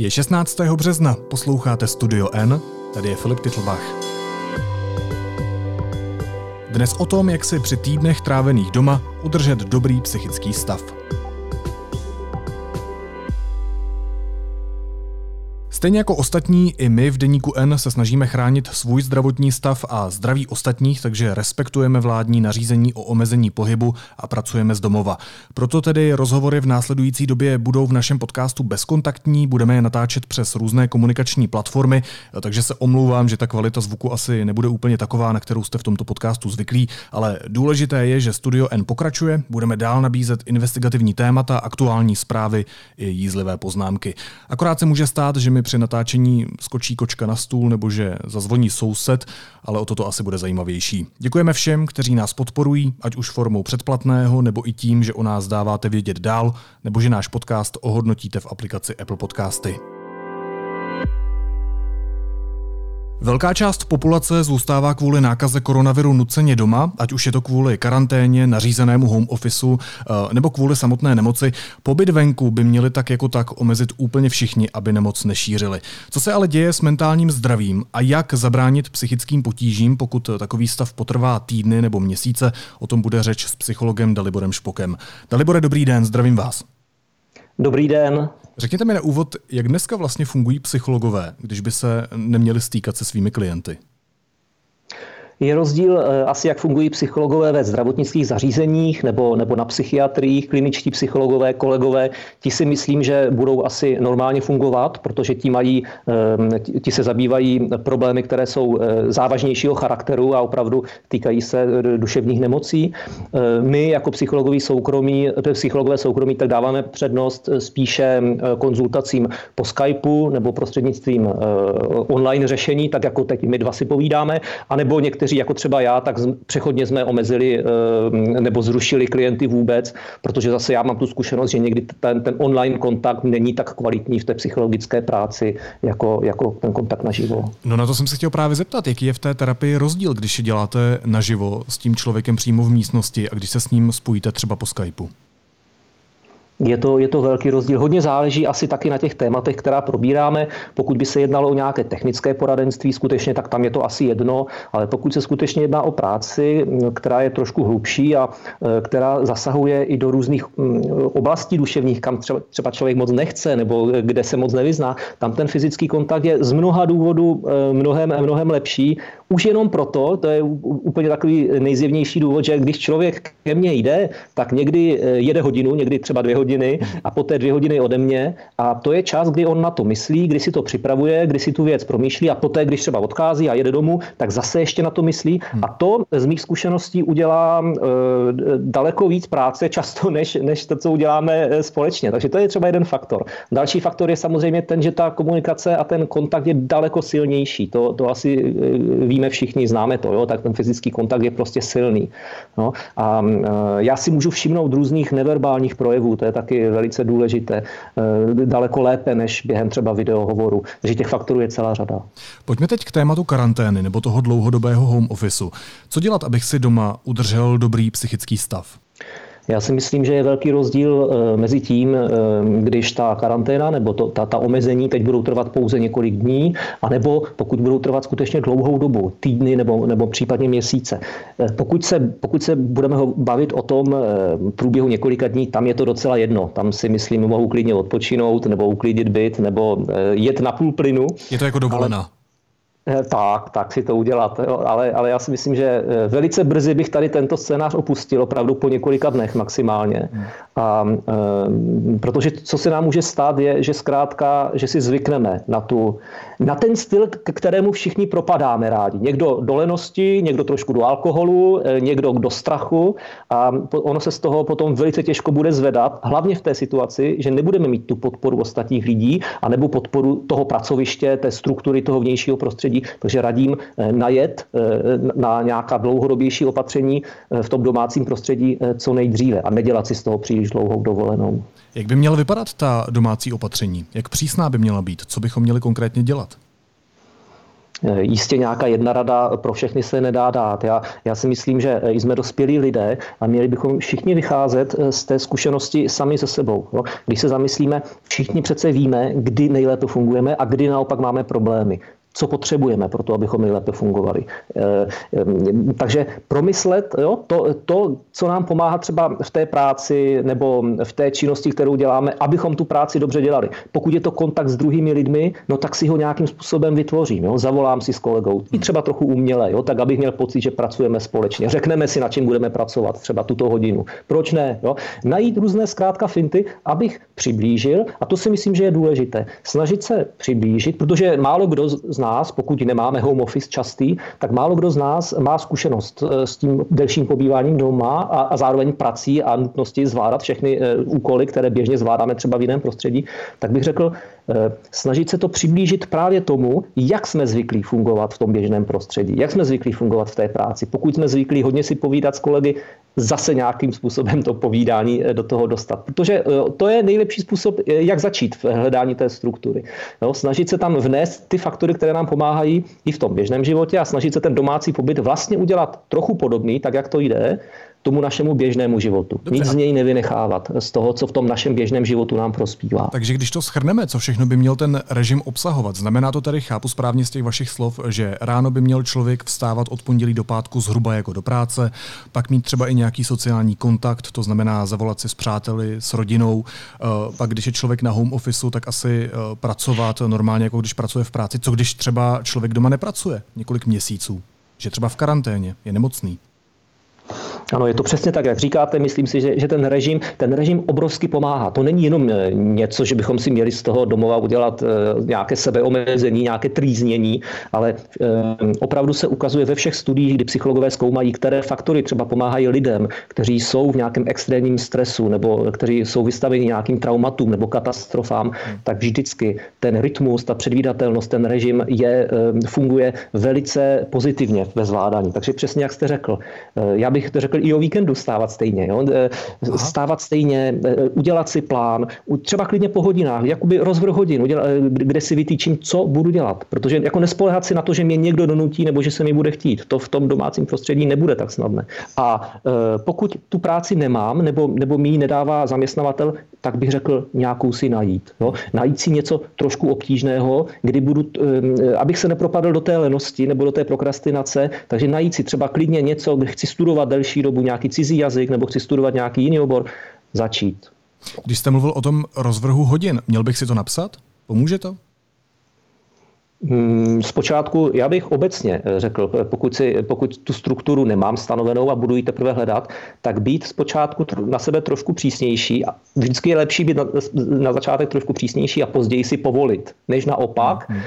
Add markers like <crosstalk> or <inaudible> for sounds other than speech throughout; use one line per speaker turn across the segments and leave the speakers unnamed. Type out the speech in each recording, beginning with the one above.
Je 16. března, posloucháte Studio N, tady je Filip Titlbach. Dnes o tom, jak si při týdnech trávených doma udržet dobrý psychický stav. Stejně jako ostatní, i my v Deníku N se snažíme chránit svůj zdravotní stav a zdraví ostatních, takže respektujeme vládní nařízení o omezení pohybu a pracujeme z domova. Proto tedy rozhovory v následující době budou v našem podcastu bezkontaktní, budeme je natáčet přes různé komunikační platformy, takže se omlouvám, že ta kvalita zvuku asi nebude úplně taková, na kterou jste v tomto podcastu zvyklí, ale důležité je, že Studio N pokračuje, budeme dál nabízet investigativní témata, aktuální zprávy i jízlivé poznámky. Akorát se může stát, že mi při natáčení skočí kočka na stůl nebo že zazvoní soused, ale o toto asi bude zajímavější. Děkujeme všem, kteří nás podporují, ať už formou předplatného nebo i tím, že o nás dáváte vědět dál, nebo že náš podcast ohodnotíte v aplikaci Apple Podcasty. Velká část populace zůstává kvůli nákaze koronaviru nuceně doma, ať už je to kvůli karanténě, nařízenému home officeu eh, nebo kvůli samotné nemoci. Pobyt venku by měli tak jako tak omezit úplně všichni, aby nemoc nešířili. Co se ale děje s mentálním zdravím a jak zabránit psychickým potížím, pokud takový stav potrvá týdny nebo měsíce, o tom bude řeč s psychologem Daliborem Špokem. Dalibore, dobrý den, zdravím vás.
Dobrý den.
Řekněte mi na úvod, jak dneska vlastně fungují psychologové, když by se neměli stýkat se svými klienty?
Je rozdíl eh, asi, jak fungují psychologové ve zdravotnických zařízeních nebo, nebo na psychiatriích, kliničtí psychologové, kolegové. Ti si myslím, že budou asi normálně fungovat, protože ti, mají, eh, ti se zabývají problémy, které jsou eh, závažnějšího charakteru a opravdu týkají se duševních nemocí. My jako psychologové soukromí, psychologové soukromí, tak dáváme přednost spíše konzultacím po Skypeu nebo prostřednictvím online řešení, tak jako teď my dva si povídáme, anebo někteří někteří, jako třeba já, tak přechodně jsme omezili eh, nebo zrušili klienty vůbec, protože zase já mám tu zkušenost, že někdy ten, ten online kontakt není tak kvalitní v té psychologické práci, jako, jako ten kontakt naživo.
No na to jsem se chtěl právě zeptat, jaký je v té terapii rozdíl, když děláte naživo s tím člověkem přímo v místnosti a když se s ním spojíte třeba po Skypeu?
Je to, je to velký rozdíl. Hodně záleží asi taky na těch tématech, která probíráme. Pokud by se jednalo o nějaké technické poradenství, skutečně, tak tam je to asi jedno, ale pokud se skutečně jedná o práci, která je trošku hlubší a e, která zasahuje i do různých oblastí duševních, kam třeba, člověk moc nechce nebo kde se moc nevyzná, tam ten fyzický kontakt je z mnoha důvodů e, mnohem, mnohem lepší. Už jenom proto, to je úplně takový nejzjevnější důvod, že když člověk ke mně jde, tak někdy e, jede hodinu, někdy třeba dvě hodiny, a poté dvě hodiny ode mě. A to je čas, kdy on na to myslí, kdy si to připravuje, kdy si tu věc promýšlí a poté, když třeba odchází a jede domů, tak zase ještě na to myslí. Hmm. A to z mých zkušeností udělá e, daleko víc práce často, než, než to, co uděláme e, společně. Takže to je třeba jeden faktor. Další faktor je samozřejmě ten, že ta komunikace a ten kontakt je daleko silnější. To, to asi e, víme všichni, známe to, jo? tak ten fyzický kontakt je prostě silný. No? A já si můžu všimnout různých neverbálních projevů, to je taky velice důležité, eh, daleko lépe než během třeba videohovoru. Takže těch faktorů je celá řada.
Pojďme teď k tématu karantény nebo toho dlouhodobého home officeu. Co dělat, abych si doma udržel dobrý psychický stav?
Já si myslím, že je velký rozdíl eh, mezi tím, eh, když ta karanténa nebo to, ta, ta omezení teď budou trvat pouze několik dní, anebo pokud budou trvat skutečně dlouhou dobu, týdny nebo, nebo případně měsíce. Eh, pokud se, pokud se budeme bavit o tom průběhu několika dní, tam je to docela jedno. Tam si myslím, mohou klidně odpočinout nebo uklidit byt nebo jet na půl plynu.
Je to jako dovolená. Ale
tak, tak si to udělat. Jo. Ale, ale já si myslím, že eh, velice brzy bych tady tento scénář opustil, opravdu po několika dnech maximálně. Hmm. A, e, protože co se nám může stát, je, že zkrátka, že si zvykneme na, tu, na ten styl, k kterému všichni propadáme rádi. Někdo do lenosti, někdo trošku do alkoholu, někdo do strachu a ono se z toho potom velice těžko bude zvedat, hlavně v té situaci, že nebudeme mít tu podporu ostatních lidí, anebo podporu toho pracoviště, té struktury toho vnějšího prostředí, takže radím eh, najet eh, na nějaká dlouhodobější opatření eh, v tom domácím prostředí co nejdříve a nedělat si z toho příliš dlouhou dovolenou.
Jak by měla vypadat ta domácí opatření? Jak přísná by měla být? Co bychom měli konkrétně dělat?
Jistě nějaká jedna rada pro všechny se nedá dát. Já, já si myslím, že jsme dospělí lidé a měli bychom všichni vycházet z té zkušenosti sami se sebou. Jo. Když se zamyslíme, všichni přece víme, kdy nejlépe fungujeme a kdy naopak máme problémy co potřebujeme pro to, abychom nejlépe fungovali. Eh, eh, takže promyslet jo, to, to, co nám pomáhá třeba v té práci nebo v té činnosti, kterou děláme, abychom tu práci dobře dělali. Pokud je to kontakt s druhými lidmi, no tak si ho nějakým způsobem vytvořím. Jo. Zavolám si s kolegou, i třeba trochu uměle, jo, tak abych měl pocit, že pracujeme společně. Řekneme si, na čem budeme pracovat třeba tuto hodinu. Proč ne? Jo. Najít různé zkrátka finty, abych přiblížil, a to si myslím, že je důležité. Snažit se přiblížit, protože málo kdo z nás, pokud nemáme home office častý, tak málo kdo z nás má zkušenost eh, s tím delším pobýváním doma a, a zároveň prací a nutnosti zvládat všechny eh, úkoly, které běžně zvládáme třeba v jiném prostředí, tak bych řekl, snažit se to přiblížit právě tomu, jak jsme zvyklí fungovat v tom běžném prostředí, jak jsme zvyklí fungovat v té práci. Pokud jsme zvyklí hodně si povídat s kolegy, zase nějakým způsobem to povídání do toho dostat. Protože to je nejlepší způsob, jak začít v hledání té struktury. No, snažit se tam vnést ty faktory, které nám pomáhají i v tom běžném životě a snažit se ten domácí pobyt vlastně udělat trochu podobný, tak jak to jde, tomu našemu běžnému životu. Dobře. Nic z něj nevynechávat, z toho, co v tom našem běžném životu nám prospívá.
Takže když to schrneme, co všechno by měl ten režim obsahovat, znamená to tedy, chápu správně z těch vašich slov, že ráno by měl člověk vstávat od pondělí do pátku zhruba jako do práce, pak mít třeba i nějaký sociální kontakt, to znamená zavolat si s přáteli, s rodinou, eh, pak když je člověk na home officeu, tak asi eh, pracovat normálně, jako když pracuje v práci. Co když třeba člověk doma nepracuje několik měsíců? že třeba v karanténě je nemocný.
Ano, je to přesně tak, jak říkáte. Myslím si, že, že ten režim, ten režim obrovsky pomáhá. To není jenom eh, něco, že bychom si měli z toho domova udělat eh, nějaké sebeomezení, nějaké trýznění, ale eh, opravdu se ukazuje ve všech studiích, kdy psychologové zkoumají, které faktory třeba pomáhají lidem, kteří jsou v nějakém extrémním stresu nebo kteří jsou vystaveni nějakým traumatům nebo katastrofám, hmm. tak vždycky ten rytmus, ta předvídatelnost, ten režim je, funguje velice pozitivně ve zvládání. Takže přesně jak jste řekl, já bych řekl i o víkendu stávat stejně. Jo? E, stávat stejně, e, udělat si plán, třeba klidně po hodinách, jakoby rozvrh hodin, e, kde si vytýčím, co budu dělat. Protože jako nespolehat si na to, že mě někdo donutí nebo že se mi bude chtít. To v tom domácím prostředí nebude tak snadné. A pokud tu práci nemám nebo, nebo mi ji nedává zaměstnavatel, tak bych řekl nějakou si najít. Jo? Najít si něco trošku obtížného, kdy budu, abych se nepropadl do té lenosti nebo do té prokrastinace, takže najít si třeba klidně něco, kde chci studovat delší dobu nějaký cizí jazyk nebo chci studovat nějaký jiný obor, začít.
Když jste mluvil o tom rozvrhu hodin, měl bych si to napsat? Pomůže to?
Hmm, zpočátku já bych obecně eh, řekl, eh, pokud, si, pokud tu strukturu nemám stanovenou a budu ji teprve hledat, tak být zpočátku na sebe trošku přísnější. A vždycky je lepší být na, na začátek trošku přísnější a později si povolit, než naopak. Hmm.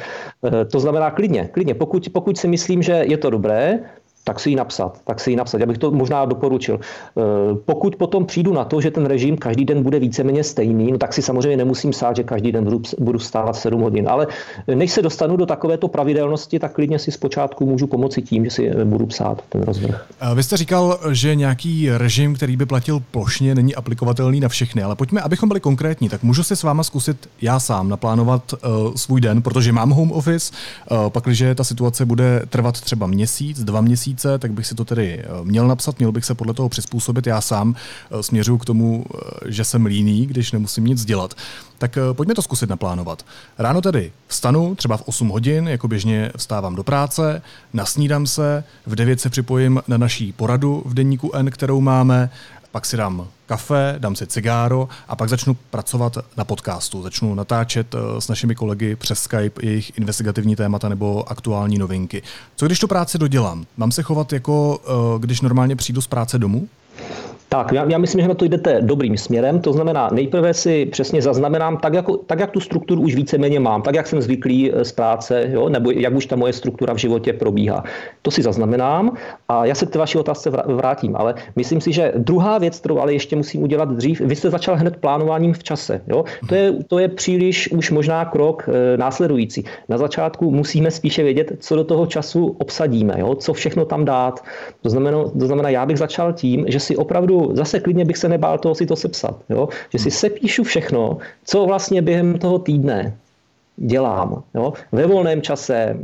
To znamená klidně, klidně. Pokud, pokud si myslím, že je to dobré, tak si ji napsat. Tak si ji napsat. Já bych to možná doporučil. Eh, pokud potom přijdu na to, že ten režim každý den bude víceméně stejný, no tak si samozřejmě nemusím sát, že každý den budu, stávat 7 hodin. Ale než se dostanu do takovéto pravidelnosti, tak klidně si zpočátku můžu pomoci tím, že si eh, budu psát ten rozvrh.
Vy jste říkal, že nějaký režim, který by platil plošně, není aplikovatelný na všechny, ale pojďme, abychom byli konkrétní, tak můžu si s váma zkusit já sám naplánovat svůj den, protože mám home office, pakliže ta situace bude trvat třeba měsíc, dva měsíce, měsíce, tak bych si to tedy eh, měl napsat, měl bych se podle toho přizpůsobit. Já sám eh, směřuju k tomu, eh, že jsem líný, když nemusím nic dělat. Tak pojďme to zkusit naplánovat. Ráno tedy vstanu, třeba v 8 hodin, jako běžně vstávám do práce, nasnídám se, v 9 se připojím na naší poradu v denníku N, kterou máme, pak si dám kafe, dám si cigáro a pak začnu pracovat na podcastu. Začnu natáčet eh, s našimi kolegy přes Skype jejich investigativní témata nebo aktuální novinky. Co když tu práci dodělám? Mám se chovat jako, eh, když normálně přijdu z práce domů?
Tak, já, já myslím, že na to jdete dobrým směrem. To znamená, nejprve si přesně zaznamenám, tak, jako, tak jak tu strukturu už víceméně mám, tak jak jsem zvyklý eh, z práce, jo, nebo jak už ta moje struktura v životě probíhá. To si zaznamenám a já se k té vaší otázce vrátím. Ale myslím si, že druhá věc, kterou ale ještě musím udělat dřív, vy jste začal hned plánováním v čase. Jo? To, je, to je příliš už možná krok e, následující. Na začátku musíme spíše vědět, co do toho času obsadíme, jo? co všechno tam dát. To znamená, to znamená, já bych začal tím, že si opravdu zase klidně bych se nebál toho si to sepsat. Jo? Že si sepíšu všechno, co vlastně během toho týdne dělám. Jo? Ve volném čase, eh,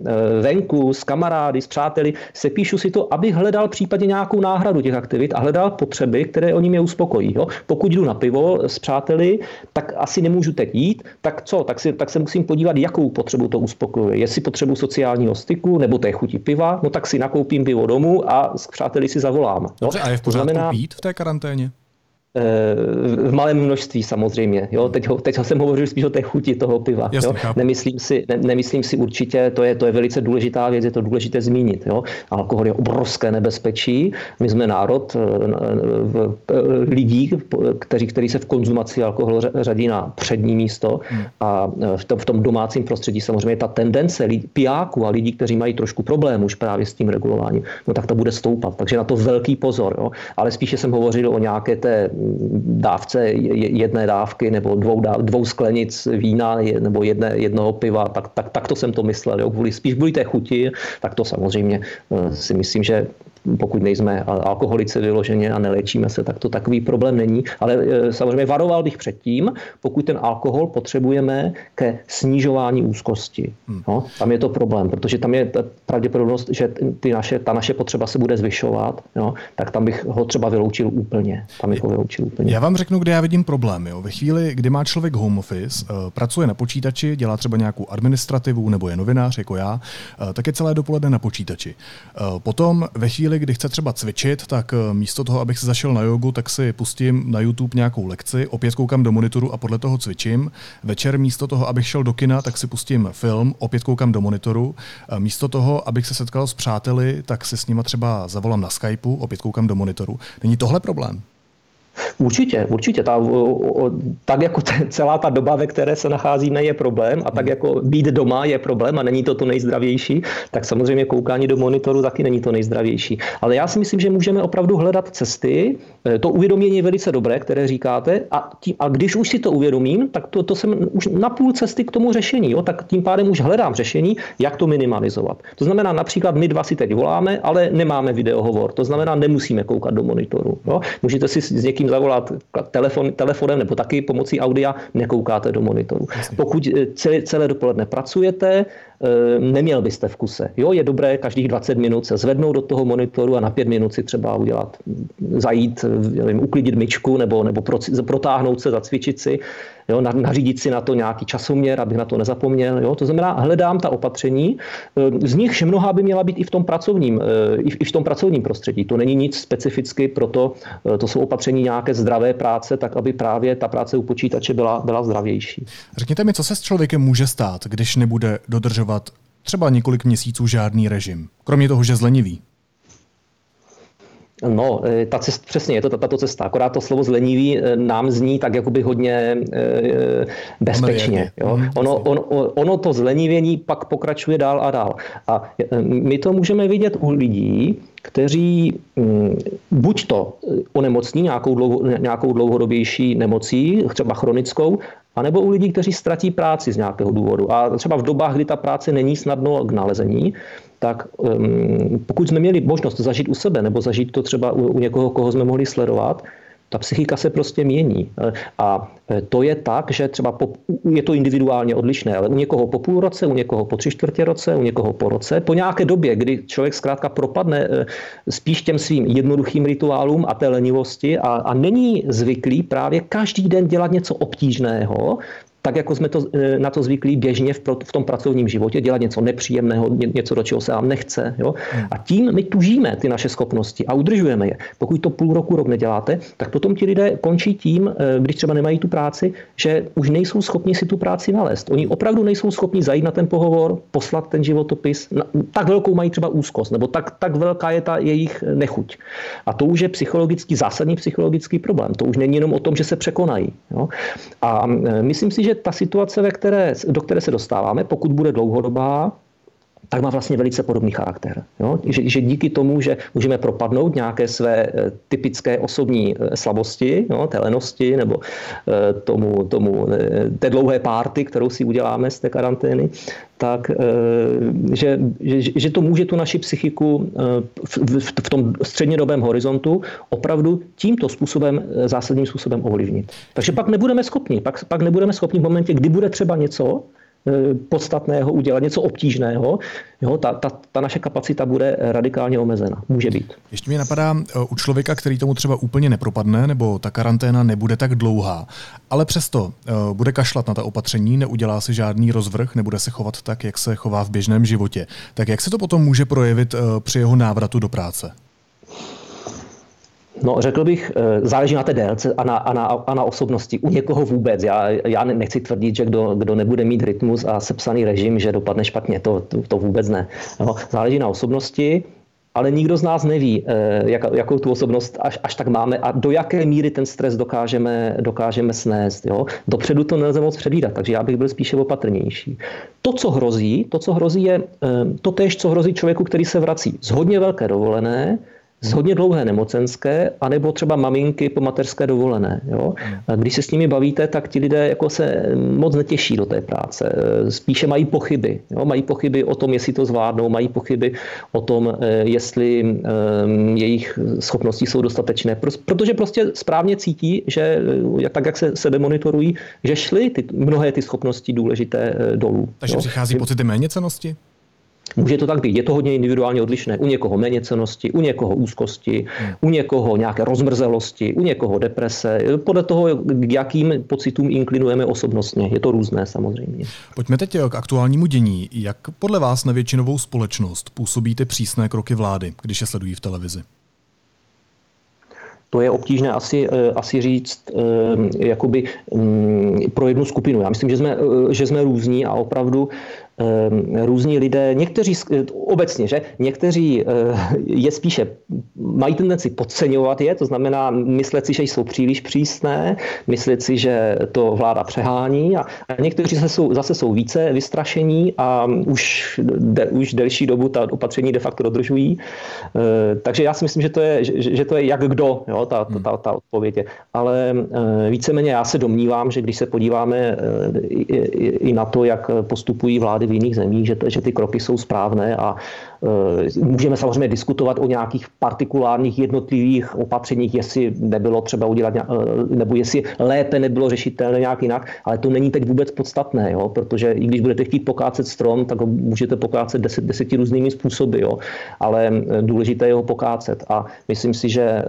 venku, s kamarády, s přáteli, se píšu si to, abych hledal případně nějakou náhradu těch aktivit a hledal potřeby, které oni mě uspokojí. Jo? Pokud jdu na pivo s přáteli, tak asi nemůžu teď jít, tak co? Tak, si, tak se musím podívat, jakou potřebu to uspokojuje. Jestli potřebu sociálního styku nebo té chuti piva, no tak si nakoupím pivo domů a s přáteli si zavolám. Jo?
Dobře, a je v pořádku znamená, pít v té karanténě?
V malém množství samozřejmě. Jo? Teď, ho, teď jsem hovořil spíš o té chuti toho piva.
Jasně,
jo? Nemyslím, si, ne, nemyslím si určitě, to je, to je velice důležitá věc, je to důležité zmínit. Jo? Alkohol je obrovské nebezpečí. My jsme národ v, lidí, kteří, kteří se v konzumaci alkoholu řadí na přední místo hmm. a v tom, v tom domácím prostředí samozřejmě ta tendence lidí, pijáků a lidí, kteří mají trošku problém už právě s tím regulováním, no tak to bude stoupat. Takže na to velký pozor. Jo? Ale spíše jsem hovořil o nějaké té dávce jedné dávky nebo dvou, dáv, dvou sklenic vína nebo jedné, jednoho piva, tak, tak, tak to jsem to myslel. Jo. Kvůli, spíš kvůli té chuti, tak to samozřejmě eh, si myslím, že pokud nejsme alkoholici vyloženě a neléčíme se, tak to takový problém není. Ale e, samozřejmě varoval bych před tím, pokud ten alkohol potřebujeme ke snižování úzkosti. Hmm. No, tam je to problém, protože tam je ta pravděpodobnost, že ty naše, ta naše potřeba se bude zvyšovat, no, tak tam bych ho třeba vyloučil úplně. Tam bych ho vyloučil úplně.
Já vám řeknu, kde já vidím problém. Jo. Ve chvíli, kdy má člověk home office, e, pracuje na počítači, dělá třeba nějakou administrativu nebo je novinář jako já, e, tak je celé dopoledne na počítači. Potom ve chvíli, chvíli, kdy chce třeba cvičit, tak eh, místo toho, abych se zašel na jogu, tak si pustím na YouTube nějakou lekci, opět koukám do monitoru a podle toho cvičím. Večer místo toho, abych šel do kina, tak si pustím film, opět koukám do monitoru. Místo toho, abych se setkal s přáteli, tak si s nima třeba zavolám na Skypeu, opět koukám do monitoru. Není tohle problém?
Určitě, určitě. Ta, o, tak jako te, celá ta doba, ve které se nacházíme, je problém a tak hmm. jako být doma je problém a není to to nejzdravější, tak samozřejmě koukání do monitoru taky není to nejzdravější. Ale já si myslím, že můžeme opravdu hledat cesty. E, to uvědomění je velice dobré, které říkáte. A, tím, a když už si to uvědomím, tak to, to jsem už na půl cesty k tomu řešení. Jo? Tak tím pádem už hledám řešení, jak to minimalizovat. To znamená například my dva si teď voláme, ale nemáme videohovor. To znamená, nemusíme koukat do monitoru. Jo? Můžete si s někým zavolat telefon, telefonem nebo taky pomocí audia, nekoukáte do monitoru. Pokud eh, celé, celé dopoledne pracujete, eh, neměl byste v kuse. Jo, je dobré každých 20 minut se zvednout do toho monitoru a na 5 minut si třeba udělat, zajít, nevím, uklidit myčku nebo, nebo protáhnout se, zacvičit si jo, nařídit si na to nějaký časoměr, abych na to nezapomněl. Jo. To znamená, hledám ta opatření, eh, z nichž mnoha by měla být i v tom pracovním, eh, i v tom pracovním prostředí. To není nic specificky, proto eh, to jsou opatření nějaké zdravé práce, tak aby právě ta práce u počítače byla, byla zdravější.
Řekněte mi, co se s člověkem může stát, když nebude dodržovat třeba několik měsíců žádný režim, kromě toho, že zlenivý?
No, e, ta cest, přesně je to tato cesta. Akorát to slovo zlenivý e, nám zní tak jakoby hodně e, bezpečně. Jo? Mhm, ono, on, ono to zlenivění pak pokračuje dál a dál. A my to můžeme vidět u lidí, kteří mm, buď to onemocní nějakou, dlouho, nějakou dlouhodobější nemocí, třeba chronickou, anebo u lidí, kteří ztratí práci z nějakého důvodu. A třeba v dobách, kdy ta práce není snadno k nalezení, tak um, pokud jsme měli možnost zažít u sebe nebo zažít to třeba u, u někoho, koho jsme mohli sledovat, ta psychika se prostě mění. A to je tak, že třeba po, je to individuálně odlišné, ale u někoho po půl roce, u někoho po tři čtvrtě roce, u někoho po roce, po nějaké době, kdy člověk zkrátka propadne eh, spíš těm svým jednoduchým rituálům a té lenivosti a, a není zvyklý právě každý den dělat něco obtížného, tak jako jsme to, eh, na to zvyklí běžně v, v tom pracovním životě, dělat něco nepříjemného, něco, do čeho se nám nechce. Jo? Hmm. A tím my tužíme ty naše schopnosti a udržujeme je. Pokud to půl roku, rok neděláte, tak potom ti lidé končí tím, eh, když třeba nemají tu práci, že už nejsou schopni si tu práci nalézt. Oni opravdu nejsou schopni zajít na ten pohovor, poslat ten životopis. Tak velkou mají třeba úzkost, nebo tak, tak velká je ta jejich nechuť. A to už je psychologický, zásadní psychologický problém. To už není jenom o tom, že se překonají. Jo? A eh, myslím si, že ta situace, ve které, do které se dostáváme, pokud bude dlouhodobá, tak má vlastně velice podobný charakter. Jo? Že, že díky tomu, že můžeme propadnout nějaké své eh, typické osobní eh, slabosti, jo? té lenosti nebo eh, tomu, tomu, té dlouhé párty, kterou si uděláme z té karantény, tak že, že, že to může tu naši psychiku v, v, v tom střednědobém horizontu opravdu tímto způsobem, zásadním způsobem ovlivnit. Takže pak nebudeme schopni, pak, pak nebudeme schopni v momentě, kdy bude třeba něco, podstatného udělat, něco obtížného, jo, ta, ta, ta naše kapacita bude radikálně omezena. Může být.
Ještě mě napadá u člověka, který tomu třeba úplně nepropadne, nebo ta karanténa nebude tak dlouhá, ale přesto bude kašlat na ta opatření, neudělá si žádný rozvrh, nebude se chovat tak, jak se chová v běžném životě. Tak jak se to potom může projevit při jeho návratu do práce?
No, řekl bych, eh, záleží na té délce a na, a na, a na osobnosti. U někoho vůbec. Já, já nechci tvrdit, že kdo, kdo nebude mít rytmus a sepsaný režim, že dopadne špatně. To, to, to vůbec ne. No, záleží na osobnosti, ale nikdo z nás neví, eh, jak, jakou tu osobnost až, až tak máme a do jaké míry ten stres dokážeme, dokážeme snést. Jo? Dopředu to nelze moc předvídat, takže já bych byl spíše opatrnější. To, co hrozí, to, co hrozí, je eh, to tež, co hrozí člověku, který se vrací z hodně velké dovolené, z hodně dlouhé nemocenské, anebo třeba maminky po mateřské dovolené. Jo? A když se s nimi bavíte, tak ti lidé jako se moc netěší do té práce. Spíše mají pochyby. Jo? Mají pochyby o tom, jestli to zvládnou, mají pochyby o tom, eh, jestli um, jejich schopnosti jsou dostatečné. Protože prostě správně cítí, že tak, jak se, se demonitorují, že šly ty, mnohé ty schopnosti důležité dolů.
Takže jo? přichází pocity méněcenosti?
Může to tak být. Je to hodně individuálně odlišné. U někoho méněcenosti, u někoho úzkosti, u někoho nějaké rozmrzelosti, u někoho deprese. Podle toho, k jakým pocitům inklinujeme osobnostně. Je to různé samozřejmě.
Pojďme teď k aktuálnímu dění. Jak podle vás na většinovou společnost působí ty přísné kroky vlády, když je sledují v televizi?
To je obtížné asi, eh, asi říct eh, jakoby mm, pro jednu skupinu. Já myslím, že jsme, eh, že jsme různí a opravdu různí lidé, někteří obecně, že někteří eh, je spíše mají tendenci podceňovat je, to znamená myslet si, že jsou příliš přísné, myslet si, že to vláda přehání a, někteří zase jsou, zase jsou více vystrašení a už, de, už delší dobu ta opatření de facto dodržují. Eh, takže já si myslím, že to je, že, že to je jak kdo, jo, ta, ta, ta, ta odpověď je. Ale eh, víceméně já se domnívám, že když se podíváme i, i, i na to, jak postupují vlády v jiných zemích, že, že ty kroky jsou správné a můžeme samozřejmě diskutovat o nějakých partikulárních jednotlivých opatřeních, jestli nebylo třeba udělat, e, nebo jestli lépe nebylo řešitelné nějak jinak, ale to není teď vůbec podstatné, jo? protože i když budete chtít pokácet strom, tak ho můžete pokácet deset, deseti různými způsoby, jo? ale e, důležité je ho pokácet a myslím si, že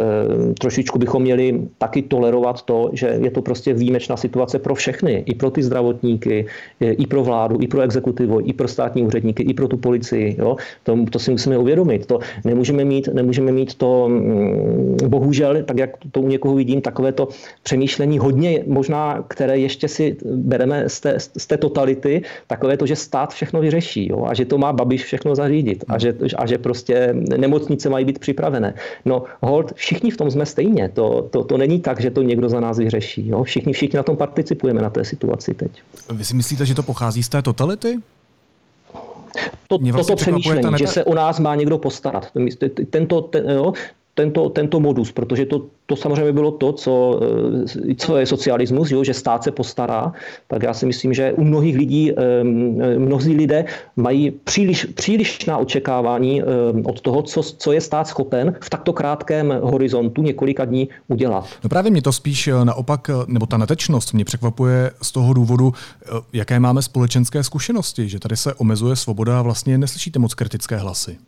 trošičku bychom měli taky tolerovat to, že je to prostě výjimečná situace pro všechny, i pro ty zdravotníky, i pro vládu, i pro exekutivu, i pro státní úředníky, i pro tu policii. Jo? To, to si musíme uvědomit. To nemůžeme mít, nemůžeme mít to, mm, bohužel, tak jak to u někoho vidím, takové to přemýšlení hodně možná, které ještě si bereme z té, z té totality, takové to, že stát všechno vyřeší jo? a že to má Babiš všechno zařídit a že, a že prostě nemocnice mají být připravené. No hold, všichni v tom jsme stejně. To, to, to není tak, že to někdo za nás vyřeší. Jo? Všichni, všichni na tom participujeme na té situaci teď.
Vy si myslíte, že to pochází z té totality?
To, vlastně toto přemýšlení, že se o nás má někdo postarat. Tento, ten, jo, tento, tento modus, protože to, to samozřejmě bylo to, co, eh, co je socialismus, jo, že stát se postará, tak já si myslím, že u mnohých lidí, eh, mnozí lidé mají příliš, přílišná očekávání eh, od toho, co, co je stát schopen v takto krátkém horizontu několika dní udělat.
No právě mě to spíš naopak, nebo ta netečnost mě překvapuje z toho důvodu, jaké máme společenské zkušenosti, že tady se omezuje svoboda a vlastně neslyšíte moc kritické hlasy.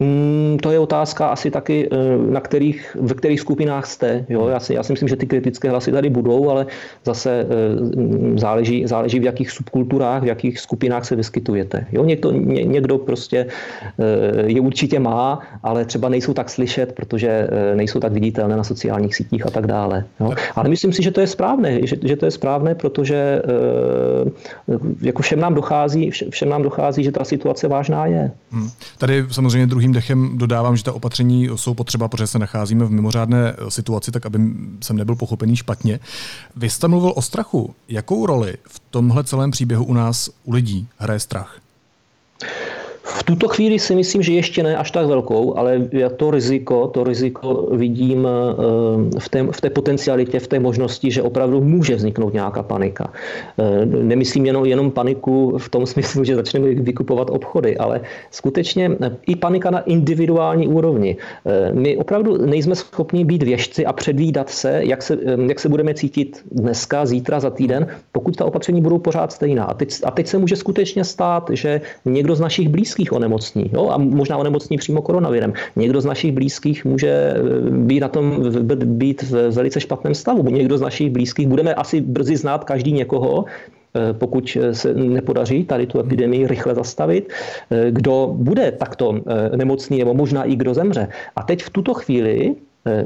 Hmm, to je otázka asi taky, eh, na kterých, ve kterých skupinách jste. Jo? Já, si, já si myslím, že ty kritické hlasy tady budou, ale zase eh, záleží, záleží v jakých subkulturách, v jakých skupinách se vyskytujete. Jo? Někdo, ně, někdo prostě eh, je určitě má, ale třeba nejsou tak slyšet, protože nejsou tak viditelné na sociálních sítích a tak dále. Jo? Ale myslím si, že to je správné, že, že to je správné, protože jako všem nám dochází, všem nám dochází, že ta situace vážná je.
Hmm. Tady samozřejmě druhý druhým dechem dodávám, že ta opatření jsou potřeba, protože se nacházíme v mimořádné eh, situaci, tak aby jsem nebyl pochopený špatně. Vy jste mluvil o strachu. Jakou roli v tomhle celém příběhu u nás, u lidí, hraje strach?
V tuto chvíli si myslím, že ještě ne až tak velkou, ale já to riziko, to riziko vidím eh, v té, v té potencialitě, v té možnosti, že opravdu může vzniknout nějaká panika. Eh, nemyslím jenom, jenom paniku v tom smyslu, že začneme vykupovat obchody, ale skutečně i panika na individuální úrovni. Eh, my opravdu nejsme schopni být věžci a předvídat se, jak se, jak se budeme cítit dneska, zítra, za týden, pokud ta opatření budou pořád stejná. A teď, a teď se může skutečně stát, že někdo z našich blízkých onemocní jo, a možná onemocní přímo koronavirem. Někdo z našich blízkých může eh, být na tom být v velice špatném stavu. Někdo z našich blízkých budeme asi brzy znát každý někoho, eh, pokud se nepodaří tady tu epidemii rychle zastavit, eh, kdo bude takto nemocný nebo možná i kdo zemře. A teď v tuto chvíli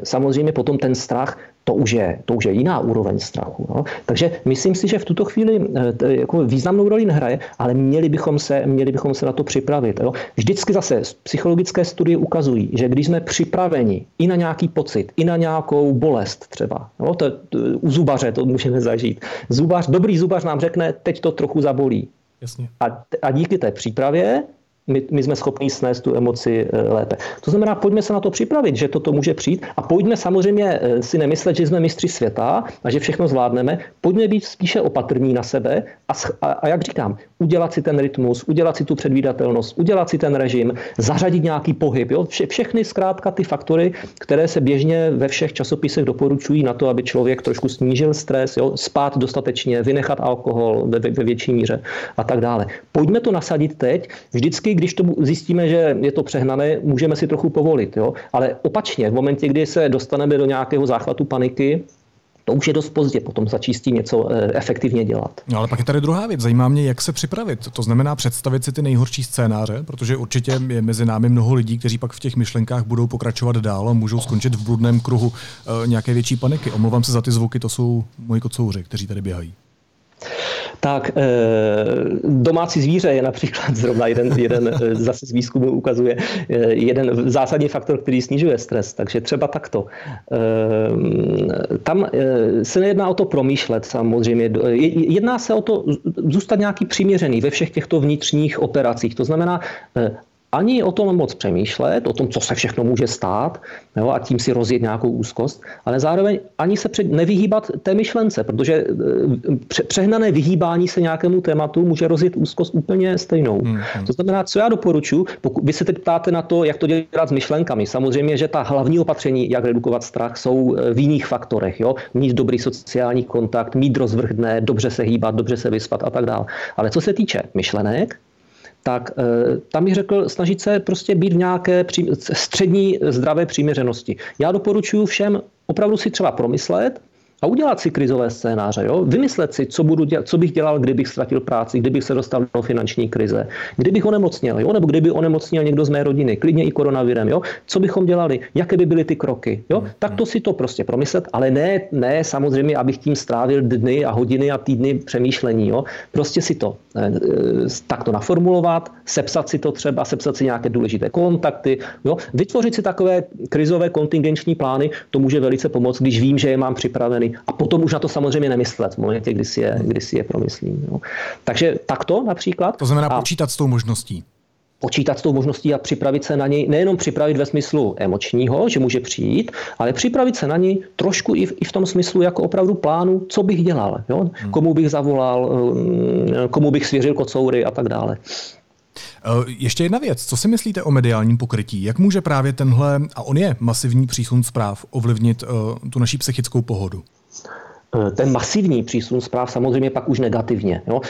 samozřejmě potom ten strach to už je, to už je jiná úroveň strachu. No. Takže myslím si, že v tuto chvíli eh, jako významnou roli nehraje, ale měli bychom se, měli bychom se na to připravit. Jo. Vždycky zase psychologické studie ukazují, že když jsme připraveni i na nějaký pocit, i na nějakou bolest třeba, jo, to, to, u zubaře to můžeme zažít. Zubař, dobrý zubař nám řekne, teď to trochu zabolí. Jasně. A, a díky té přípravě my, my jsme schopni snést tu emoci eh, lépe. To znamená, pojďme se na to připravit, že toto může přijít a pojďme samozřejmě eh, si nemyslet, že jsme mistři světa a že všechno zvládneme. Pojďme být spíše opatrní na sebe a, a, a jak říkám, udělat si ten rytmus, udělat si tu předvídatelnost, udělat si ten režim, zařadit nějaký pohyb. Jo? Vše, všechny zkrátka ty faktory, které se běžně ve všech časopisech doporučují na to, aby člověk trošku snížil stres, jo? spát dostatečně, vynechat alkohol ve, ve větší míře a tak dále. Pojďme to nasadit teď. Vždycky když to zjistíme, že je to přehnané, můžeme si trochu povolit. Jo? Ale opačně, v momentě, kdy se dostaneme do nějakého záchvatu paniky, to už je dost pozdě potom začít s tím něco eh, efektivně dělat.
No ale pak je tady druhá věc. Zajímá mě, jak se připravit. To znamená představit si ty nejhorší scénáře, protože určitě je mezi námi mnoho lidí, kteří pak v těch myšlenkách budou pokračovat dál a můžou skončit v bludném kruhu e, nějaké větší paniky. Omlouvám se za ty zvuky, to jsou moji kocouři, kteří tady běhají
tak eh, domácí zvíře je například zrovna jeden, jeden eh, zase z výzkumu ukazuje eh, jeden zásadní faktor, který snižuje stres, takže třeba takto. Tam se nejedná o to promýšlet samozřejmě, jedná se o to zůstat nějaký přiměřený ve všech těchto vnitřních operacích. To znamená, ani o tom moc přemýšlet, o tom, co se všechno může stát, jo, a tím si rozjet nějakou úzkost, ale zároveň ani se před, nevyhýbat té myšlence, protože e, pře, přehnané vyhýbání se nějakému tématu může rozjet úzkost úplně stejnou. Hmm, hmm. To znamená, co já doporučuji, pokud vy se teď ptáte na to, jak to dělat s myšlenkami, samozřejmě, že ta hlavní opatření, jak redukovat strach, jsou e, v jiných faktorech. Jo? Mít dobrý sociální kontakt, mít rozvrh dne, dobře se hýbat, dobře se vyspat a tak dále. Ale co se týče myšlenek, tak eh, tam bych řekl snažit se prostě být v nějaké střední zdravé přiměřenosti. Já doporučuji všem opravdu si třeba promyslet, a udělat si krizové scénáře. Jo? Vymyslet si, co, budu dělat, co bych dělal, kdybych ztratil práci, kdybych se dostal do finanční krize, kdybych onemocněl, jo? nebo kdyby onemocněl někdo z mé rodiny, klidně i koronavirem. Jo? Co bychom dělali, jaké by byly ty kroky. Jo? Tak to si to prostě promyslet, ale ne, ne samozřejmě, abych tím strávil dny a hodiny a týdny přemýšlení. Jo? Prostě si to eh, takto naformulovat, sepsat si to třeba, sepsat si nějaké důležité kontakty, jo? vytvořit si takové krizové kontingenční plány, to může velice pomoct, když vím, že je mám a potom už na to samozřejmě nemyslet v momentě, kdy si je, kdy si je promyslím. Jo. Takže takto například.
To znamená a počítat s tou možností
počítat s tou možností a připravit se na něj, nejenom připravit ve smyslu emočního, že může přijít, ale připravit se na něj trošku i v, i v tom smyslu jako opravdu plánu, co bych dělal, jo? Hmm. komu bych zavolal, um, komu bych svěřil kocoury a tak dále.
Eh, ještě jedna věc, co si myslíte o mediálním pokrytí? Jak může právě tenhle, a on je masivní přísun zpráv, ovlivnit uh, tu naší psychickou pohodu?
Eh, ten masivní přísun zpráv samozřejmě pak už negativně. Jo?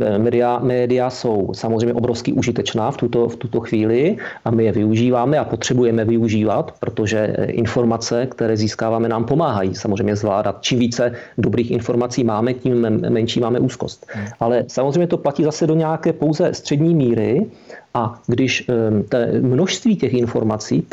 Eh, média, média jsou samozřejmě obrovsky užitečná v tuto, v tuto chvíli a my je využíváme a potřebujeme využívat, protože eh, informace, které získáváme, nám pomáhají samozřejmě zvládat. Čím více dobrých informací máme, tím menší máme úzkost. Hmm. Ale samozřejmě to platí zase do nějaké pouze střední míry a když množství těch informací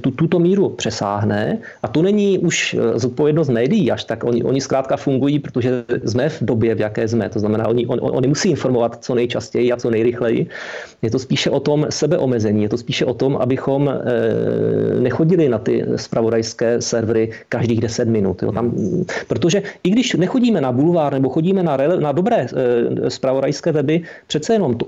tu, tuto míru přesáhne, a to není už zodpovědnost médií až tak, oni, oni zkrátka fungují, protože jsme v době, v jaké jsme. To znamená, oni, on, oni musí informovat co nejčastěji a co nejrychleji. Je to spíše o tom sebeomezení, je to spíše o tom, abychom e, nechodili na ty spravodajské servery každých 10 minut. Jo. Tam, protože i když nechodíme na bulvár nebo chodíme na, na dobré spravodajské weby, přece jenom to,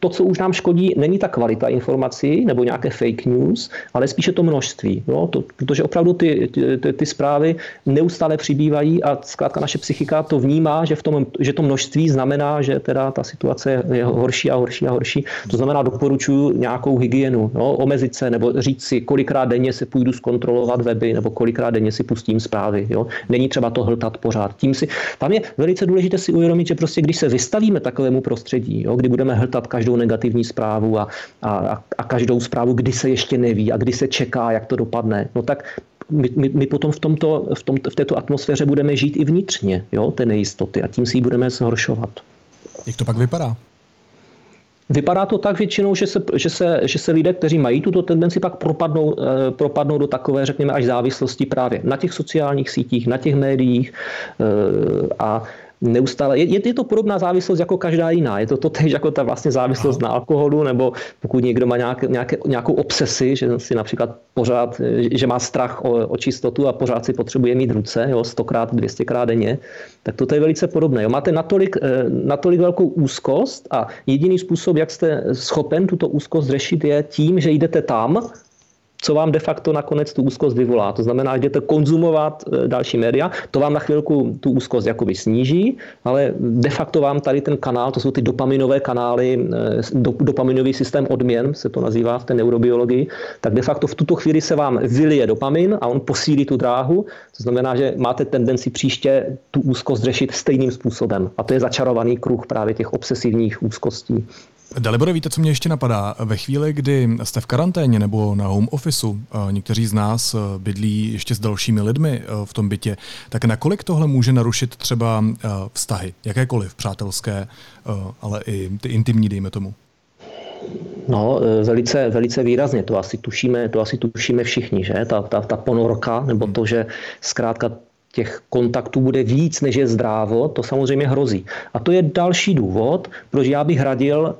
to, co už nám škodí, není ta kvalita informací nebo nějaké fake news, ale spíše to množství. Jo. To, protože opravdu ty, ty, ty zprávy neustále přibývají a zkrátka naše psychika to vnímá, že, v tom, že to množství znamená, že teda ta situace je horší a horší a horší. To znamená, doporučuji nějakou hygienu, jo, omezit se nebo říct si, kolikrát denně se půjdu zkontrolovat weby nebo kolikrát denně si pustím zprávy. Jo. Není třeba to hltat pořád. Tím si, tam je velice důležité si uvědomit, že prostě když se vystavíme takovému prostředí, jo, kdy budeme hltat každou negativní zprávu a, a, a každou zprávu, kdy se ještě neví a kdy se čeká, jak to dopadne, no tak my, my, my potom v, tomto, v, tom, v této atmosféře budeme žít i vnitřně, jo, té nejistoty a tím si ji budeme zhoršovat.
Jak to pak vypadá?
Vypadá to tak většinou, že se, že, se, že se lidé, kteří mají tuto tendenci, pak propadnou, eh, propadnou do takové, řekněme, až závislosti právě na těch sociálních sítích, na těch médiích eh, a neustále, je, je to podobná závislost jako každá jiná. Je to to tež jako ta vlastně závislost na alkoholu, nebo pokud někdo má nějaké, nějaké, nějakou obsesi, že si například pořád, že má strach o, o čistotu a pořád si potřebuje mít ruce, jo, 100krát, 200krát denně, tak to je velice podobné. Jo. Máte natolik, eh, natolik velkou úzkost a jediný způsob, jak jste schopen tuto úzkost řešit, je tím, že jdete tam, co vám de facto nakonec tu úzkost vyvolá. To znamená, jdete konzumovat e, další média, to vám na chvilku tu úzkost jakoby sníží, ale de facto vám tady ten kanál, to jsou ty dopaminové kanály, e, dopaminový systém odměn, se to nazývá v té neurobiologii, tak de facto v tuto chvíli se vám vylije dopamin a on posílí tu dráhu. To znamená, že máte tendenci příště tu úzkost řešit stejným způsobem. A to je začarovaný kruh právě těch obsesivních úzkostí.
Dalibore, víte, co mě ještě napadá? Ve chvíli, kdy jste v karanténě nebo na home officeu, někteří z nás e, bydlí ještě s dalšími lidmi e, v tom bytě, tak nakolik tohle může narušit třeba e, vztahy, jakékoliv přátelské, ale i ty intimní, dejme tomu?
No, velice, velice výrazně. To asi tušíme, to asi tušíme všichni, že? Ta, ta, ta ponorka, nebo to, že zkrátka těch kontaktů bude víc, než je zdrávo, to samozřejmě hrozí. A to je další důvod, proč já bych radil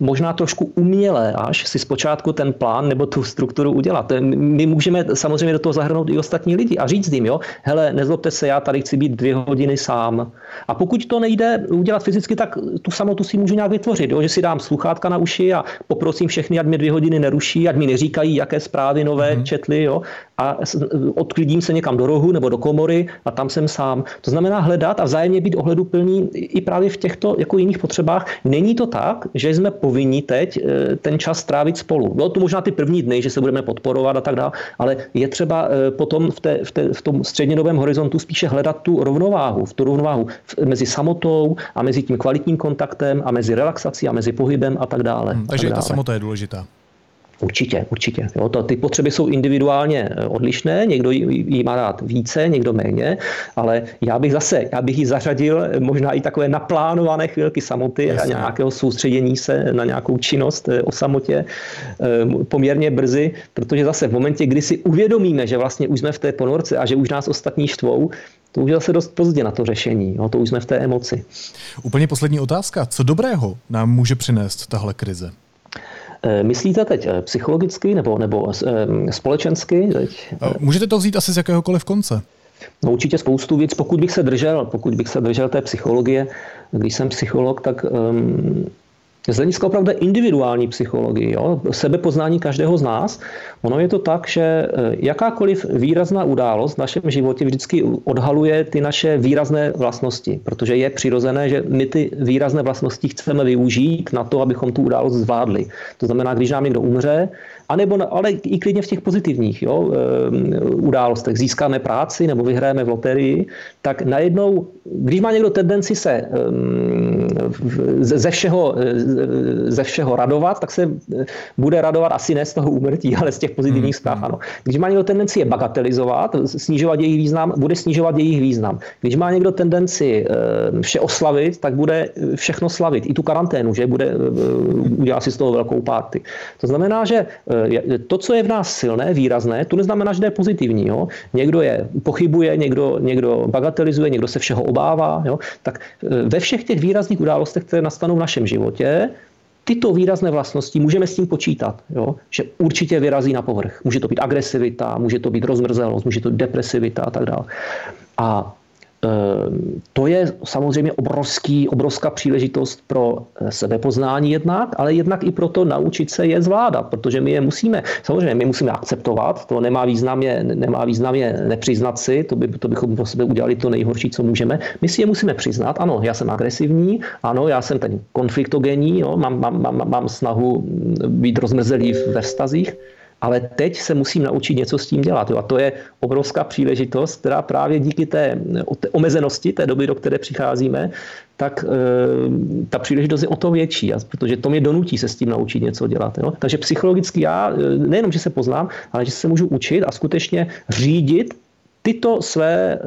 možná trošku uměle až si zpočátku ten plán nebo tu strukturu udělat. My můžeme samozřejmě do toho zahrnout i ostatní lidi a říct jim, jo, hele, nezlobte se, já tady chci být dvě hodiny sám. A pokud to nejde udělat fyzicky, tak tu samotu si můžu nějak vytvořit, jo, že si dám sluchátka na uši a poprosím všechny, ať mě dvě hodiny neruší, ať mi neříkají, jaké zprávy nové mm-hmm. četli, jo, a odklidím se někam do rohu nebo do komory a tam jsem sám. To znamená hledat a vzájemně být ohleduplný i právě v těchto jako jiných potřebách. Není to tak, že jsme povinni teď eh, ten čas strávit spolu. Bylo to možná ty první dny, že se budeme podporovat a tak dále, ale je třeba eh, potom v, té, v, té, v tom střednědobém horizontu spíše hledat tu rovnováhu, v tu rovnováhu mezi samotou a mezi tím kvalitním kontaktem a mezi relaxací a mezi pohybem a tak dále. Hmm,
takže
tak dále.
ta samota je důležitá.
Určitě, určitě. Jo, to, ty potřeby jsou individuálně eh, odlišné, někdo jí má rád více, někdo méně, ale já bych zase, já bych ji zařadil eh, možná i takové naplánované chvilky samoty Jasně. a nějakého soustředění se na nějakou činnost eh, o samotě poměrně brzy, protože zase v momentě, kdy si uvědomíme, že vlastně už jsme v té ponorce a že už nás ostatní štvou, to už je zase dost pozdě na to řešení. No, to už jsme v té emoci.
Úplně poslední otázka. Co dobrého nám může přinést tahle krize?
Eh, myslíte teď eh, psychologicky nebo, nebo eh, společensky? Teď?
Můžete to vzít asi z jakéhokoliv konce.
No určitě spoustu věc, pokud bych se držel, pokud bych se držel té psychologie, když jsem psycholog, tak um, z hlediska opravdu individuální psychologii, jo, sebepoznání každého z nás, ono je to tak, že e, jakákoliv výrazná událost v našem životě vždycky odhaluje ty naše výrazné vlastnosti, protože je přirozené, že my ty výrazné vlastnosti chceme využít na to, abychom tu událost zvládli. To znamená, když nám někdo umře, anebo, ale i klidně v těch pozitivních jo, e, událostech. Získáme práci nebo vyhrajeme v loterii, tak najednou, když má někdo tendenci se ze všeho ze všeho radovat, tak se bude radovat asi ne z toho úmrtí, <laughs> ale z těch pozitivních hmm. zpráv. Ano. Když má někdo tendenci je bagatelizovat, snižovat jejich význam, bude snižovat jejich význam. Když má někdo tendenci vše oslavit, tak bude všechno slavit. I tu karanténu, že bude udělá si z toho velkou párty. To znamená, že to, co je v nás silné, výrazné, to neznamená, že to je pozitivní. Jo? Někdo je pochybuje, někdo, někdo bagatelizuje, někdo se všeho obává. Jo? Tak ve všech těch výrazných událostech, které nastanou v našem životě, tyto výrazné vlastnosti můžeme s tím počítat, jo? že určitě vyrazí na povrch. Může to být agresivita, může to být rozmrzelost, může to být depresivita a tak dále. A to je samozřejmě obrovský, obrovská příležitost pro eh, sebepoznání jednak, ale jednak i pro to naučit se je zvládat, protože my je musíme, samozřejmě my musíme akceptovat, to nemá význam je, nemá význam je nepřiznat si, to, by, to bychom pro sebe udělali to nejhorší, co můžeme. My si je musíme přiznat, ano, já jsem agresivní, ano, já jsem ten konfliktogenní, jo, mám, mám, mám, mám snahu být rozmrzelý ve vztazích, ale teď se musím naučit něco s tím dělat. Jo. A to je obrovská příležitost, která právě díky té, omezenosti té doby, do které přicházíme, tak e, ta příležitost je o to větší, protože to mě donutí se s tím naučit něco dělat. Jo. Takže psychologicky já e, nejenom, že se poznám, ale že se můžu učit a skutečně řídit tyto své eh,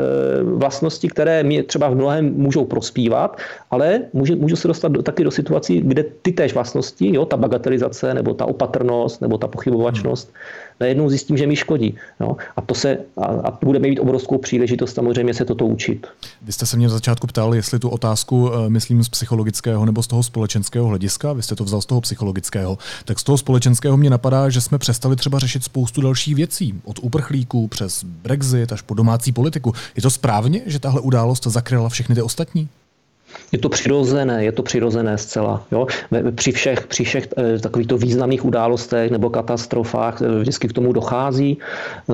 vlastnosti, které mi třeba v mnohem můžou prospívat, ale můžu, můžu se dostat do, taky do situací, kde ty též vlastnosti, jo, ta bagatelizace, nebo ta opatrnost, nebo ta pochybovačnost, hmm najednou zjistím, že mi škodí. No. A to se a, a budeme mít obrovskou příležitost samozřejmě se toto učit.
Vy jste se mě v začátku ptal, jestli tu otázku eh, myslím z psychologického nebo z toho společenského hlediska. Vy jste to vzal z toho psychologického. Tak z toho společenského mě napadá, že jsme přestali třeba řešit spoustu dalších věcí. Od uprchlíků přes Brexit až po domácí politiku. Je to správně, že tahle událost zakryla všechny ty ostatní?
Je to přirozené, je to přirozené zcela. Jo? Při všech, při všech eh, takovýchto významných událostech nebo katastrofách eh, vždycky k tomu dochází. Eh,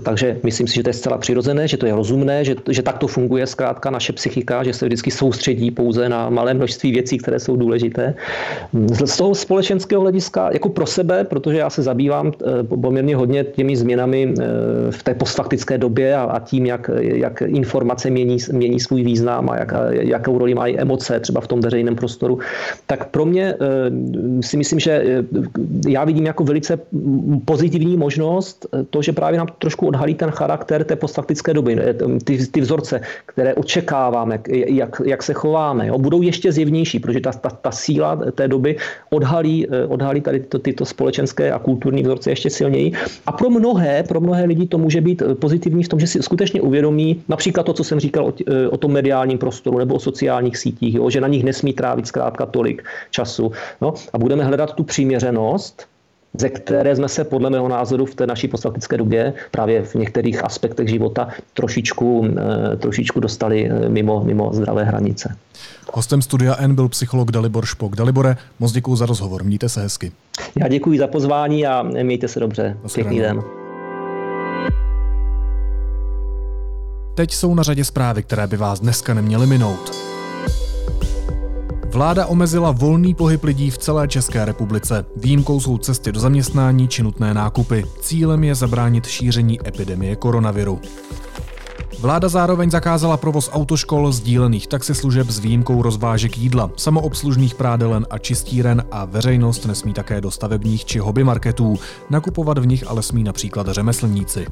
takže myslím si, že to je zcela přirozené, že to je rozumné, že, že tak to funguje zkrátka naše psychika, že se vždycky soustředí pouze na malé množství věcí, které jsou důležité. Z toho společenského hlediska, jako pro sebe, protože já se zabývám poměrně hodně těmi změnami v té postfaktické době a, a tím, jak, jak informace mění, mění svůj význam a jak, jakou roli mají emoce třeba v tom veřejném prostoru, tak pro mě eh, si myslím, že eh, já vidím jako velice pozitivní možnost eh, to, že právě nám trošku odhalí ten charakter té postfaktické doby, ty, ty vzorce, které očekáváme, jak, jak se chováme, jo, budou ještě zjevnější, protože ta, ta, ta síla té doby odhalí, odhalí tady tyto, tyto společenské a kulturní vzorce ještě silněji. A pro mnohé, pro mnohé lidi to může být pozitivní v tom, že si skutečně uvědomí například to, co jsem říkal o, o tom mediálním prostoru nebo o sociálních sítích, jo, že na nich nesmí trávit zkrátka tolik času. No, a budeme hledat tu přiměřenost, ze které jsme se podle mého názoru v té naší postfaktické době právě v některých aspektech života trošičku, eh, trošičku dostali eh, mimo, mimo zdravé hranice.
Hostem studia N byl psycholog Dalibor Špok. Dalibore, moc děkuji za rozhovor, mějte se hezky.
Já děkuji za pozvání a mějte se dobře. Pěkný den.
Teď jsou na řadě zprávy, které by vás dneska neměly minout. Vláda omezila volný pohyb lidí v celé České republice. Výjimkou jsou cesty do zaměstnání či nutné nákupy. Cílem je zabránit šíření epidemie koronaviru. Vláda zároveň zakázala provoz autoškol, sdílených taxislužeb s výjimkou rozvážek jídla, samoobslužných prádelen a čistíren a veřejnost nesmí také do stavebních či hobby marketů. Nakupovat v nich ale smí například řemeslníci.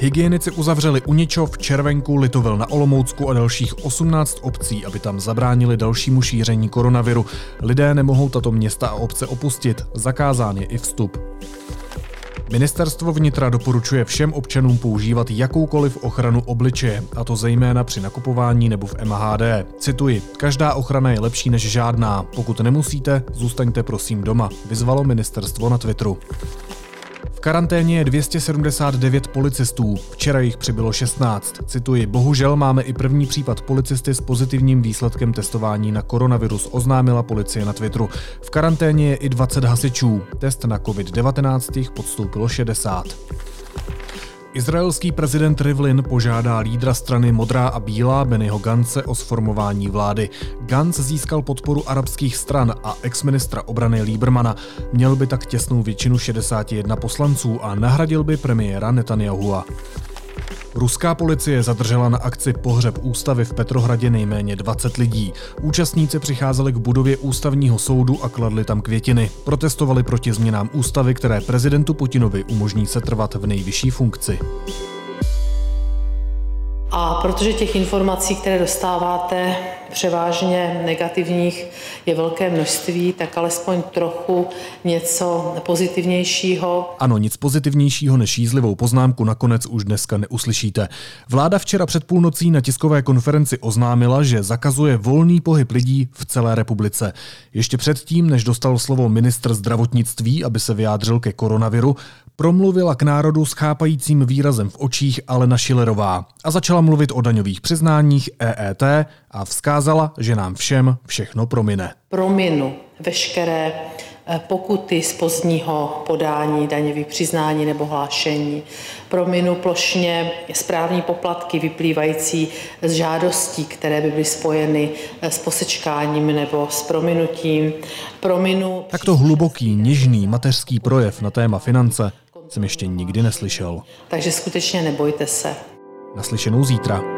Hygienici uzavřeli Uničov, Červenku, Litovel na Olomoucku a dalších 18 obcí, aby tam zabránili dalšímu šíření koronaviru. Lidé nemohou tato města a obce opustit, zakázán je i vstup. Ministerstvo vnitra doporučuje všem občanům používat jakoukoliv ochranu obličeje, a to zejména při nakupování nebo v MHD. Cituji, každá ochrana je lepší než žádná. Pokud nemusíte, zůstaňte prosím doma, vyzvalo ministerstvo na Twitteru. V karanténě je 279 policistů, včera jich přibylo 16. Cituji, bohužel máme i první případ policisty s pozitivním výsledkem testování na koronavirus, oznámila policie na Twitteru. V karanténě je i 20 hasičů. Test na COVID-19 podstoupilo 60. Izraelský prezident Rivlin požádá lídra strany Modrá a Bílá Bennyho Gance o sformování vlády. Gantz získal podporu arabských stran a exministra obrany Liebermana. Měl by tak těsnou většinu 61 poslanců a nahradil by premiéra Netanyahua. Ruská policie zadržela na akci Pohřeb ústavy v Petrohradě nejméně 20 lidí. Účastníci přicházeli k budově ústavního soudu a kladli tam květiny. Protestovali proti změnám ústavy, které prezidentu Putinovi umožní se trvat v nejvyšší funkci.
A protože těch informací, které dostáváte, převážně negativních, je velké množství, tak alespoň trochu něco pozitivnějšího.
Ano, nic pozitivnějšího než jízlivou poznámku nakonec už dneska neuslyšíte. Vláda včera před půlnocí na tiskové konferenci oznámila, že zakazuje volný pohyb lidí v celé republice. Ještě předtím, než dostal slovo ministr zdravotnictví, aby se vyjádřil ke koronaviru, promluvila k národu s chápajícím výrazem v očích Alena Šilerová a začala mluvit o daňových přiznáních EET a vzkázala, že nám všem všechno promine.
Prominu veškeré eh, pokuty z pozdního podání daňových přiznání nebo hlášení. Prominu plošně správní poplatky vyplývající z žádostí, které by byly spojeny eh, s posečkáním nebo s prominutím.
Prominu... Takto hluboký, nižný mateřský projev na téma finance jsem ještě nikdy neslyšel.
Takže skutečně nebojte se.
Naslyšenou zítra.